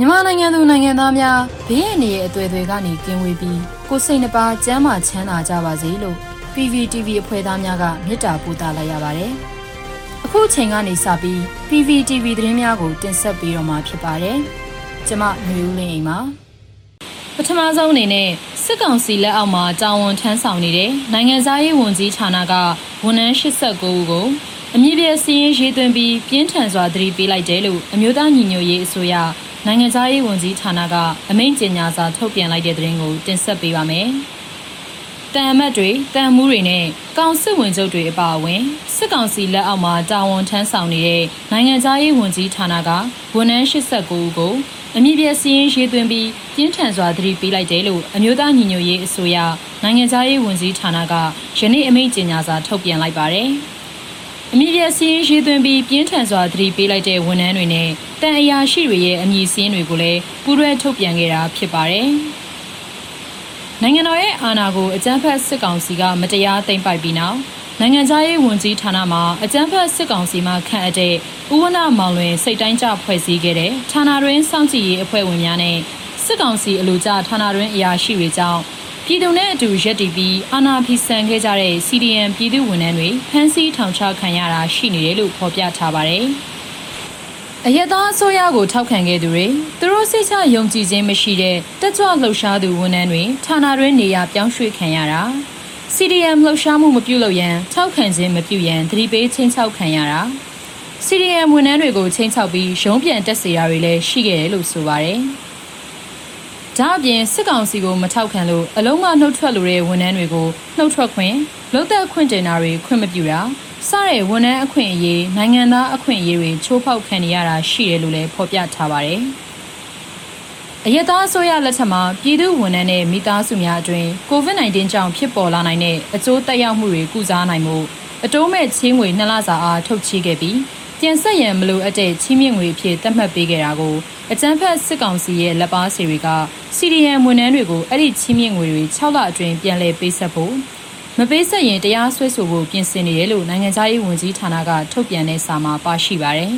မြန်မာနိုင်ငံသူနိုင်ငံသားများဘေးအန္တရာယ်အသွယ်တွေကနေကင်းဝေးပြီးကိုယ်စိတ်နှပါကျန်းမာချမ်းသာကြပါစေလို့ PVTV အဖွဲ့သားများကမေတ္တာပို့သလိုက်ရပါတယ်။အခုချိန်ကနေစပြီး PVTV သတင်းများကိုတင်ဆက်ပေးတော့မှာဖြစ်ပါတယ်။ကျွန်မမျိုးဦးလင်းအိမ်ပါ။ပထမဆုံးအနေနဲ့စစ်ကောင်စီလက်အောက်မှာတာဝန်ထမ်းဆောင်နေတဲ့နိုင်ငံသားရေးဝန်ကြီးဌာနကဝန်ထမ်း89ဦးကိုအမြင့်ပြည့်စည်ရင်ရေးသွင်းပြီးပြင်းထန်စွာသတိပေးလိုက်တယ်လို့အမျိုးသားညီညွတ်ရေးအစိုးရ နိုင်ငံသားရေးဝန်ကြီးဌာနကအမိန့်ကြေညာစာထုတ်ပြန်လိုက်တဲ့သတင်းကိုတင်ဆက်ပေးပါမယ်။တန်အမတ်တွေတန်မှုတွေနဲ့ကောင်စစ်ဝင်ချုပ်တွေအပါအဝင်စစ်ကောင်စီလက်အောက်မှာတာဝန်ထမ်းဆောင်နေတဲ့နိုင်ငံသားရေးဝန်ကြီးဌာနကဝန်ထမ်း89ဦးကိုအမြင့်ပြည့်စည်ရင်ရေးသွင်းပြီးပြင်းထန်စွာသတိပေးလိုက်တယ်လို့အမျိုးသားညီညွတ်ရေးအစိုးရနိုင်ငံသားရေးဝန်ကြီးဌာနကယနေ့အမိန့်ကြေညာစာထုတ်ပြန်လိုက်ပါတယ်။ အမည်ပြစီးရင်ရေးသွင်းပြီးပြင်းထန်စွာသတိပေးလိုက်တဲ့ဝန်ထမ်းတွေနဲ့တန်အရာရှိတွေရဲ့အမည်စင်းတွေကိုလည်းပူးတွဲထုတ်ပြန်ခဲ့တာဖြစ်ပါတယ်။နိုင်ငံတော်ရဲ့အာဏာကိုအကြမ်းဖက်စစ်ကောင်စီကမတရားသိမ်းပိုက်ပြီးနောက်နိုင်ငံသားရေးဝန်ကြီးဌာနမှအကြမ်းဖက်စစ်ကောင်စီမှခန့်အပ်တဲ့ဥဝနမောင်လွင်စိတ်တိုင်းကြဖွဲ့စည်းခဲ့တဲ့ဌာနတွင်းစောင့်ကြည့်ရေးအဖွဲ့ဝင်များနဲ့စစ်ကောင်စီအလို့ကျဌာနတွင်းအရာရှိတွေကြောင့် ပြည်သူနဲ့အတူရက်တီပြီးအာဏာဖီဆန်ခဲ့ကြတဲ့ CDM ပြည်သူဝန်ထမ်းတွေဖမ်းဆီးထောင်ချခံရတာရှိနေတယ်လို့ဖော်ပြထားပါတယ်။အယက်သားအစိုးရကိုထောက်ခံခဲ့သူတွေသူတို့စိတ်ချယုံကြည်ခြင်းမရှိတဲ့တက်ကြွလှုပ်ရှားသူဝန်ထမ်းတွေဌာနတွင်းနေရာပြောင်းရွှေ့ခံရတာ CDM လှုပ်ရှားမှုမပြုလုပ်ရန်ထောက်ခံခြင်းမပြုရန်သတိပေးချင်းချောက်ခံရတာ CDM ဝန်ထမ်းတွေကိုချင်းချောက်ပြီးရုံးပြန်တက်စေတာတွေလည်းရှိခဲ့တယ်လို့ဆိုပါတယ်။ ဒါအပြင်စစ်ကောင်စီကိုမထောက်ခံလို့အလုံးမနှုတ်ထွက်လိုတဲ့ဝန်ထမ်းတွေကိုနှုတ်ထွက်ခွင့်လုံသက်ခွင့်တင်တာတွေခွင့်မပြုတာစတဲ့ဝန်ထမ်းအခွင့်အရေးနိုင်ငံသားအခွင့်အရေးတွေချိုးဖောက်ခံနေရတာရှိတယ်လို့လည်းဖော်ပြထားပါတယ်။အယက်သားအစိုးရလက်ထက်မှာပြည်သူဝန်ထမ်းနဲ့မိသားစုများအတွင်း COVID-19 ကြောင့်ဖြစ်ပေါ်လာနိုင်တဲ့အကျိုးသက်ရောက်မှုတွေကုစားနိုင်မှုအတိုးမဲ့ချင်းငွေနှစ်လစာအားထုတ်ချေခဲ့ပြီး ပြန်ဆက်ရန်မလိုအပ်တဲ့ချင်းမြင့်ငွေအဖြစ်သတ်မှတ်ပေးခဲ့တာကိုအကြမ်းဖက်စစ်ကောင်စီရဲ့လက်ပါစီတွေက CDM ဝန်ထမ်းတွေကိုအဲ့ဒီချင်းမြင့်ငွေတွေ6လအတွင်းပြန်လည်ပေးဆက်ဖို့မပေးဆက်ရင်တရားစွဲဆိုဖို့ပြင်ဆင်နေတယ်လို့နိုင်ငံသားရေးဝန်ကြီးဌာနကထုတ်ပြန်တဲ့စာမှာပါရှိပါတယ်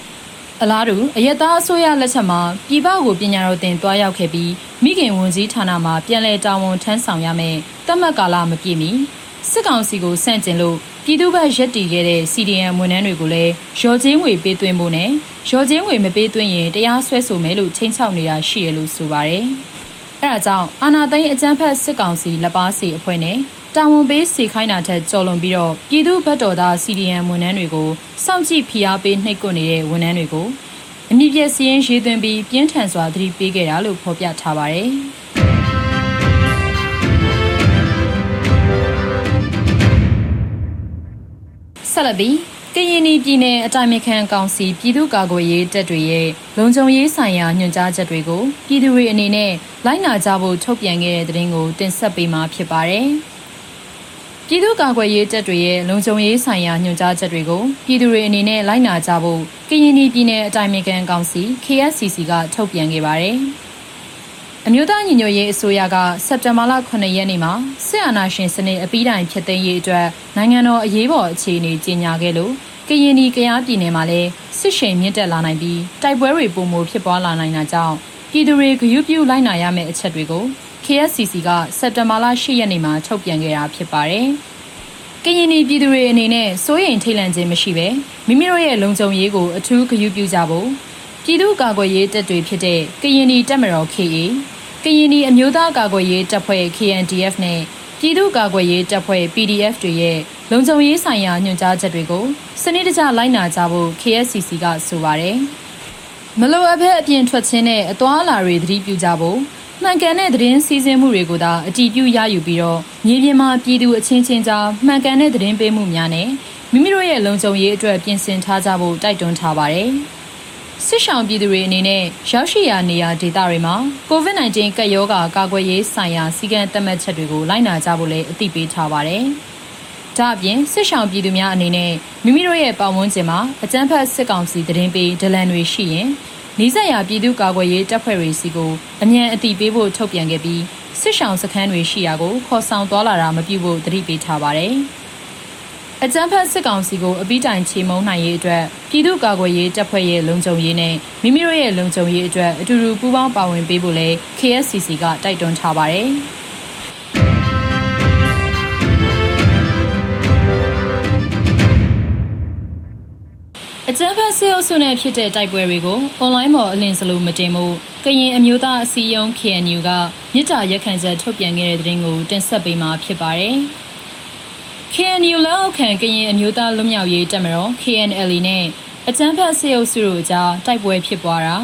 ။အလားတူအယက်သားအစိုးရလက်ချက်မှာပြည်ပကိုပညာတော်သင်တွားရောက်ခဲ့ပြီးမိခင်ဝန်ကြီးဌာနမှာပြန်လည်တာဝန်ထမ်းဆောင်ရမယ်တတ်မှတ်ကာလမပြည့်မီစစ်ကောင်စီကိုဆန့်ကျင်လို့ ပြည်သူ့ဘက်ရက်တီခဲ့တဲ့ CDM ဝန်ထမ်းတွေကိုလည်းရော်ချင်းငွေပေးသွင်းဖို့နဲ့ရော်ချင်းငွေမပေးသွင်းရင်တရားစွဲဆိုမယ်လို့ချိန်ချောက်နေတာရှိရလို့ဆိုပါတယ်။အဲဒါကြောင့်အာနာသိန်းအကြမ်းဖက်စစ်ကောင်စီလက်ပါစီအဖွဲ့နဲ့တာဝန်ပေးစီခိုင်းတာထက်ကြော်လွန်ပြီးတော့ပြည်သူ့ဘက်တော်သား CDM ဝန်ထမ်းတွေကိုစောင့်ကြည့်ဖိအားပေးနှိပ်ကွပ်နေတဲ့ဝန်ထမ်းတွေကိုအမြင့်ပြည့်စည်ရင်ရေးသွင်းပြီးပြင်းထန်စွာသတိပေးခဲ့တာလို့ဖော်ပြထားပါတယ်။ ဆက်လက်ပြီးကရင်ပြည်နယ်အတိုင်းအခံကောင်စီပြည်သူ့ကာကွယ်ရေးတပ်တွေရဲ့လုံခြုံရေးဆိုင်ရာညွှန်ကြားချက်တွေကိုပြည်သူတွေအနေနဲ့လိုက်နာကြဖို့ထုတ်ပြန်ခဲ့တဲ့သတင်းကိုတင်ဆက်ပေးမှာဖြစ်ပါတယ်။ပြည်သူ့ကာကွယ်ရေးတပ်တွေရဲ့လုံခြုံရေးဆိုင်ရာညွှန်ကြားချက်တွေကိုပြည်သူတွေအနေနဲ့လိုက်နာကြဖို့ကရင်ပြည်နယ်အတိုင်းအခံကောင်စီ KSCC ကထုတ်ပြန်ခဲ့ပါတယ်။ အမျိုးသားညီညွတ်ရေးအစိုးရကစက်တင်ဘာလ9ရက်နေ့မှာစစ်အာဏာရှင်စနစ်အပြီးတိုင်ဖျက်သိမ်းရေးအတွက်နိုင်ငံတော်အရေးပေါ်အခြေအနေကြေညာခဲ့လို့ကရင်ပြည်ကယားပြည်နယ်မှာလည်းစစ်ရှိန်မြင့်တက်လာနိုင်ပြီးတိုက်ပွဲတွေပုံမဖြစ်ပွားလာနိုင်တာကြောင့်ပြည်သူတွေဂရုပြုလိုက်နာရမယ့်အချက်တွေကို KSCC ကစက်တင်ဘာလ10ရက်နေ့မှာထုတ်ပြန်ခဲ့တာဖြစ်ပါတယ်။ကရင်ပြည်သူတွေအနေနဲ့စိုးရိမ်ထိတ်လန့်ခြင်းမရှိဘဲမိမိတို့ရဲ့လုံခြုံရေးကိုအထူးဂရုပြုကြဖို့ပြည်သူ့ကာကွယ်ရေးတပ်တွေဖြစ်တဲ့ကရင်တပ်မတော် KA ကရင်နီအမျိုးသားကာကွယ်ရေးတပ်ဖွဲ့ KNDF နဲ့ပြည်သူ့ကာကွယ်ရေးတပ်ဖွဲ့ PDF တွေရဲ့လုံခြုံရေးဆိုင်ရာညွှန်ကြားချက်တွေကိုစနစ်တကျလိုက်နာကြဖို့ KSCC ကဆိုပါတယ်။မလိုအပ်ဘဲအပြင်ထွက်ခြင်းနဲ့အသွာအလာတွေသတိပြုကြဖို့မှန်ကန်တဲ့သတင်းစီစဉ်မှုတွေကိုသာအတည်ပြုရယူပြီးတော့မြေပြင်မှာပြည်သူအချင်းချင်းကြားမှန်ကန်တဲ့သတင်းပေးမှုများနဲ့မိမိတို့ရဲ့လုံခြုံရေးအတွက်ပြင်ဆင်ထားကြဖို့တိုက်တွန်းထားပါတယ်။ စစ်ဆောင်ပြည်သူတွေအနေနဲ့ရောက်ရှိရာနေရာဒေသတွေမှာ COVID-19 ကပ်ရောဂါကာကွယ်ရေးဆိုင်ရာစည်းကမ်းသတ်မှတ်ချက်တွေကိုလိုက်နာကြဖို့လည်းအသိပေးထားပါတယ်။ဒါ့အပြင်စစ်ဆောင်ပြည်သူများအနေနဲ့မိမိတို့ရဲ့ပတ်ဝန်းကျင်မှာအကြမ်းဖက်စစ်ကောင်စီတရင်ပေးဒလန်တွေရှိရင်နီးစပ်ရာပြည်သူ့ကာကွယ်ရေးတပ်ဖွဲ့တွေစီကိုအမြန်အသိပေးဖို့ထုတ်ပြန်ခဲ့ပြီးစစ်ဆောင်စခန်းတွေရှိရာကိုခေါ်ဆောင်သွားလာတာမပြုဖို့တတိပေးထားပါတယ်။ အကြမ်းဖက်စစ်ကောင်စီကိုအပိတိုင်ချေမှုန်းနိုင်ရေးအတွက်ပြည်သူ့ကာကွယ်ရေးတပ်ဖွဲ့ရဲ့လုံခြုံရေးနဲ့မိမိတို့ရဲ့လုံခြုံရေးအတွက်အတူတူပူးပေါင်းပါဝင်ပေးဖို့လဲ KSCC ကတိုက်တွန်းထားပါတယ်။အကြမ်းဖက်ဆေးအုပ်စုနဲ့ဖြစ်တဲ့တိုက်ပွဲတွေကိုအွန်လိုင်းပေါ်အလင်းစလိုမတင်မှုကရင်အမျိုးသားအစည်းအရုံး KNU ကမြစ်တာရက်ခံချက်ထုတ်ပြန်ခဲ့တဲ့သတင်းကိုတင်ဆက်ပေးမှာဖြစ်ပါတယ်။ KNU လက်အောက်ခံကရင်အမျိုးသားလွတ်မြောက်ရေးတပ်မတော် KNLA နဲ့အကြမ်းဖက်ဆေးအုပ်စုတို့ကြားတိုက်ပွဲဖြစ်ပွားတာ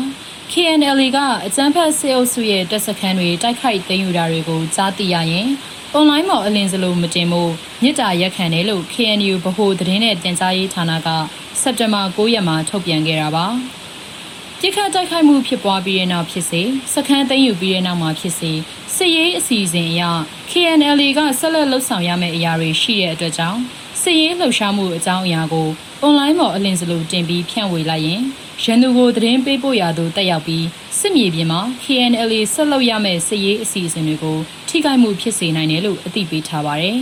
KNLA ကအကြမ်းဖက်ဆေးအုပ်စုရဲ့တပ်စခန်းတွေတိုက်ခိုက်သိမ်းယူတာတွေကိုကြားသိရရင်အွန်လိုင်းပေါ်အလင်းစလိုမတင်ဖို့မြစ်တာရက်ခံတယ်လို့ KNU ဗဟိုသတင်းနဲ့တင်ကြားရေးဌာနကစက်တင်ဘာ9ရက်မှာထုတ်ပြန်ခဲ့တာပါ ပြစ်ခတ်တိုက်ခိုက်မှုဖြစ်ပွားပြီးတဲ့နောက်ဖြစ်စေစခန်းသိမ်းယူပြီးတဲ့နောက်မှာဖြစ်စေစစ်ရေးအစီအစဉ်အရ KNLA ကဆက်လက်လှုပ်ဆောင်ရမယ့်အရာတွေရှိတဲ့အတွက်ကြောင့်စစ်ရေးလှုပ်ရှားမှုအကြောင်းအရာကိုအွန်လိုင်းပေါ်အလင်းစလိုတင်ပြီးဖြန့်ဝေလိုက်ရင်ရန်သူကိုသတင်းပေးပို့ရသူတက်ရောက်ပြီးစစ်မြေပြင်မှာ KNLA ဆက်လုပ်ရမယ့်စစ်ရေးအစီအစဉ်တွေကိုထိခိုက်မှုဖြစ်စေနိုင်တယ်လို့အသိပေးထားပါတယ်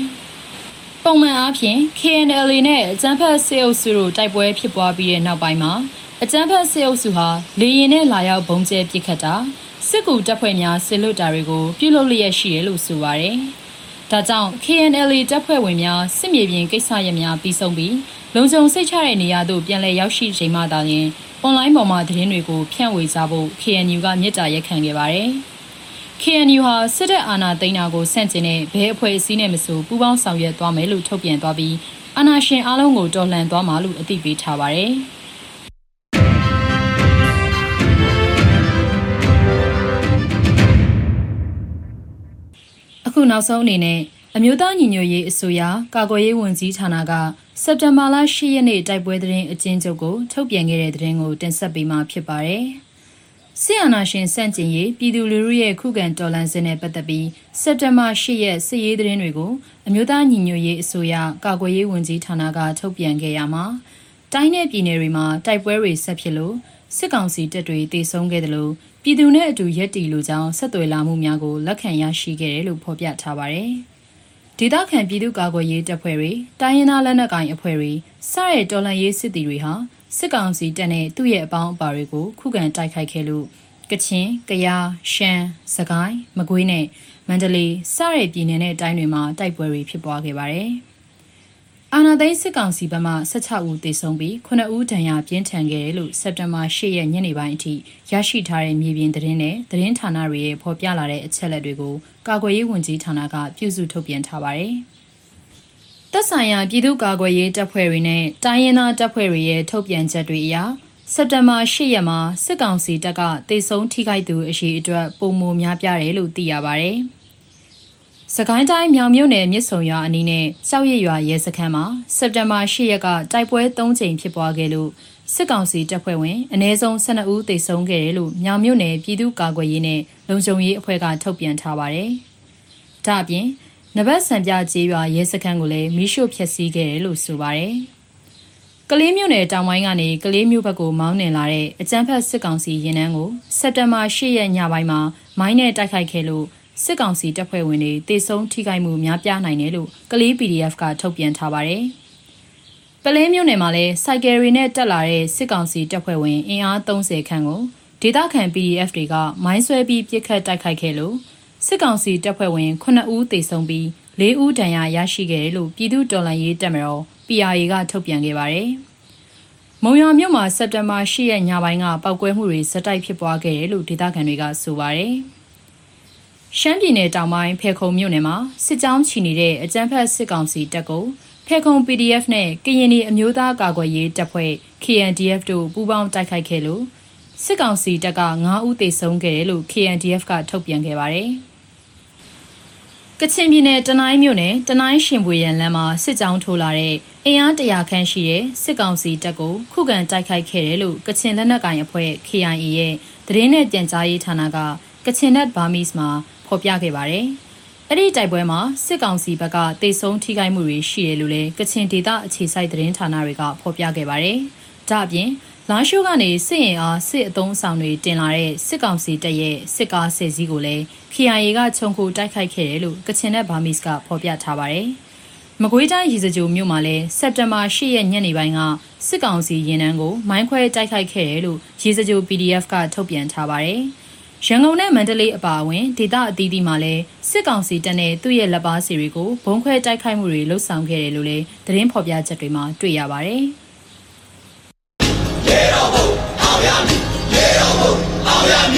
။ပုံမှန်အားဖြင့် KNLA နဲ့အကြမ်းဖက်စစ်အုပ်စုတို့တိုက်ပွဲဖြစ်ပွားပြီးတဲ့နောက်ပိုင်းမှာ အကြမ်းဖက်စစ်အုပ်စုဟာလေရင်နဲ့လာရောက်ဘုံကျဲပစ်ခတ်တာစစ်ကူတပ်ဖွဲ့များဆစ်လွတ်တာတွေကိုပြုလုပ်လျက်ရှိတယ်လို့ဆိုပါတယ်။ဒါကြောင့် KNLA တပ်ဖွဲ့ဝင်များစစ်မြေပြင်ကိစ္စရပ်များပြီးဆုံးပြီးလုံခြုံစိတ်ချတဲ့နေရာသို့ပြန်လည်ရောက်ရှိချိန်မှသာလျှင်အွန်လိုင်းပေါ်မှာသတင်းတွေကိုဖြန့်ဝေကြဖို့ KNU ကမြစ်တာရက်ခံခဲ့ပါတယ်။ KNU ဟာစစ်တပ်အာဏာသိမ်းတာကိုဆန့်ကျင်တဲ့ဘဲအဖွဲ့အစည်းနဲ့မဆိုပူးပေါင်းဆောင်ရွက်သွားမယ်လို့ထုတ်ပြန်သွားပြီးအာဏာရှင်အလုံးကိုတော်လှန်သွားမှာလို့အသိပေးထားပါတယ်။ ခုနောက်ဆုံးအနေနဲ့အမျိုးသားညီညွတ်ရေးအစိုးရကာကွယ်ရေးဝန်ကြီးဌာနကစက်တင်ဘာလ10ရက်နေ့တိုက်ပွဲသတင်းအကျဉ်းချုပ်ကိုထုတ်ပြန်ခဲ့တဲ့သတင်းကိုတင်ဆက်ပေးမှာဖြစ်ပါတယ်။ဆီယနာရှင်စန့်ကျင်ရေးပြည်သူလူထုရဲ့ခုခံတော်လှန်စစ်နဲ့ပတ်သက်ပြီးစက်တင်ဘာ10ရက်စစ်ရေးသတင်းတွေကိုအမျိုးသားညီညွတ်ရေးအစိုးရကာကွယ်ရေးဝန်ကြီးဌာနကထုတ်ပြန်ခဲ့ရမှာတိုင်းနယ်ပြည်နယ်တွေမှာတိုက်ပွဲတွေဆက်ဖြစ်လို့စစ်ကောင်စီတပ်တွေတေဆုံးခဲ့တယ်လို့ ပြည်သူနဲ့အတူရက်တီလူကြောင်းဆက်သွယ်လာမှုများကိုလက်ခံရရှိခဲ့တယ်လို့ဖော်ပြထားပါတယ်။ဒေသခံပြည်သူ့ကာကွယ်ရေးတပ်ဖွဲ့တွေတိုင်းရင်းသားလက်နက်ကိုင်အဖွဲ့တွေစတဲ့တော်လှန်ရေးစစ်သည်တွေဟာစစ်ကောင်စီတပ်နဲ့သူ့ရဲ့အပေါင်းအပါတွေကိုခုခံတိုက်ခိုက်ခဲ့လို့ကချင်၊ကယား၊ရှမ်း၊စကိုင်း၊မကွေးနဲ့မန္တလေးစတဲ့ပြည်နယ်နဲ့တိုင်းတွေမှာတိုက်ပွဲတွေဖြစ်ပွားခဲ့ပါတယ်။ အာနာသိန်းစစ်ကောင်စီဘက်မှ16ဦးသေဆုံးပြီး9ဦးဒဏ်ရာပြင်းထန်ခဲ့တယ်လို့စက်တင်ဘာ10ရက်ညနေပိုင်းအထိရရှိထားတဲ့မြေပြင်သတင်းနဲ့သတင်းဌာနတွေရဲ့ဖော်ပြလာတဲ့အချက်အလက်တွေကိုကာကွယ်ရေးဝန်ကြီးဌာနကပြုစုထုတ်ပြန်ထားပါတယ်။သက်ဆိုင်ရာပြည်သူ့ကာကွယ်ရေးတပ်ဖွဲ့တွေနဲ့တိုင်းရင်းသားတပ်ဖွဲ့တွေရဲ့ထုတ်ပြန်ချက်တွေအရစက်တင်ဘာ10ရက်မှာစစ်ကောင်စီတပ်ကတေဆုံးထိခိုက်သူအရှိအတွက်ပုံမများပြားတယ်လို့သိရပါတယ်။ စကိုင်းတိုင်းမြောင်မြို့နယ်မြစ်ဆုံရွာအနီးနဲ့စောက်ရရွာရဲစခန်းမှာစက်တင်ဘာ10ရက်ကတိုက်ပွဲ3ကြိမ်ဖြစ်ပွားခဲ့လို့စစ်ကောင်စီတပ်ဖွဲ့ဝင်အ ਨੇ ဆုံး12ဦးသေဆုံးခဲ့တယ်လို့မြောင်မြို့နယ်ပြည်သူ့ကာကွယ်ရေးနဲ့လုံခြုံရေးအဖွဲ့ကထုတ်ပြန်ထားပါတယ်။ဒါ့အပြင်နဘတ်စံပြကျေးရွာရဲစခန်းကိုလည်းမိရှို့ဖျက်ဆီးခဲ့တယ်လို့ဆိုပါတယ်။ကလေးမြို့နယ်တောင်ပိုင်းကနေကလေးမြို့ဘက်ကိုမောင်းနှင်လာတဲ့အကြမ်းဖက်စစ်ကောင်စီရင်နှန်းကိုစက်တင်ဘာ10ရက်ညပိုင်းမှာမိုင်းနဲ့တိုက်ခိုက်ခဲ့လို့ စစ်ကောင်စီတပ်ဖွဲ့ဝင်တွေတေဆုံးထိခိုက်မှုများပြားနိုင်တယ်လို့ကလေး PDF ကထုတ်ပြန်ထားပါတယ်။ပလဲမြို့နယ်မှာလည်းစိုက်ကယ်ရီနဲ့တက်လာတဲ့စစ်ကောင်စီတပ်ဖွဲ့ဝင်အင်အား30ခန့်ကိုဒေသခံ PDF တွေကမိုင်းဆွဲပြီးပစ်ခတ်တိုက်ခိုက်ခဲ့လို့စစ်ကောင်စီတပ်ဖွဲ့ဝင်9ဦးသေဆုံးပြီး4ဦးဒဏ်ရာရရှိခဲ့တယ်လို့ပြည်သူ့တော်လှန်ရေးတပ်မတော် PRA ကထုတ်ပြန်ခဲ့ပါတယ်။မုံရွာမြို့မှာစက်တင်ဘာ10ရက်ညပိုင်းကပောက်ကွဲမှုတွေဇက်တိုက်ဖြစ်ပွားခဲ့တယ်လို့ဒေသခံတွေကဆိုပါတယ်။ ရှမ်းပြည်နယ်တောင်ပိုင်းဖေခုံမြို့နယ်မှာစစ်ကြောင်းချီနေတဲ့အကြမ်းဖက်စစ်ကောင်စီတပ်ကိုဖေခုံ PDF နဲ့ကရင်ပြည်အမျိုးသားကာကွယ်ရေးတပ်ဖွဲ့ KNDF တို့ပူးပေါင်းတိုက်ခိုက်ခဲ့လို့စစ်ကောင်စီတပ်က9ဦးသေဆုံးခဲ့တယ်လို့ KNDF ကထုတ်ပြန်ခဲ့ပါတယ်။ကချင်ပြည်နယ်တနိုင်းမြို့နယ်တနိုင်းရှင်ပွေရန်လမ်းမှာစစ်ကြောင်းထိုးလာတဲ့အင်အားတရာခန့်ရှိတဲ့စစ်ကောင်စီတပ်ကိုခုခံတိုက်ခိုက်ခဲ့တယ်လို့ကချင်လက်နက်ကိုင်အဖွဲ့ KIA ရဲ့သတင်းနဲ့ပြန်ကြားရေးဌာနကကချင်နက်ဘာမီစ်မှာ ဖော်ပြခဲ့ပါတယ်။အဲ့ဒီတိုက်ပွဲမှာစစ်ကောင်စီဘက်ကတေဆုံးထိခိုက်မှုတွေရှိတယ်လို့လည်းကချင်ဒေသအခြေစိုက်သတင်းဌာနတွေကဖော်ပြခဲ့ပါတယ်။ဒါ့အပြင်လာရှိုးကနေစစ်ရင်အားစစ်အုံဆောင်တွေတင်လာတဲ့စစ်ကောင်စီတပ်ရဲ့စစ်ကားဆယ်စီးကိုလည်း KIA ကခြုံခိုတိုက်ခိုက်ခဲ့တယ်လို့ကချင်နဲ့ဘာမစ်ကဖော်ပြထားပါတယ်။မကွေးတိုင်းရေစကြိုမြို့မှာလည်းစက်တင်ဘာ10ရက်ညနေပိုင်းကစစ်ကောင်စီရင်နှန်းကိုမိုင်းခွဲတိုက်ခိုက်ခဲ့တယ်လို့ရေစကြို PDF ကထုတ်ပြန်ထားပါတယ်။ ရန်ကုန်နဲ့မန္တလေးအပါအဝင်ဒေသအသီးသီးမှာလည်းစစ်ကောင်စီတပ်နဲ့သူ့ရဲ့လက်ပါစီတွေကိုဘုံခွဲတိုက်ခိုက်မှုတွေလှုပ်ဆောင်ခဲ့တယ်လို့လည်းသတင်းဖော်ပြချက်တွေမှာတွေ့ရပါတယ်။ရေတော်ဘုံအောင်ရမည်ရေတော်ဘုံအောင်ရမည်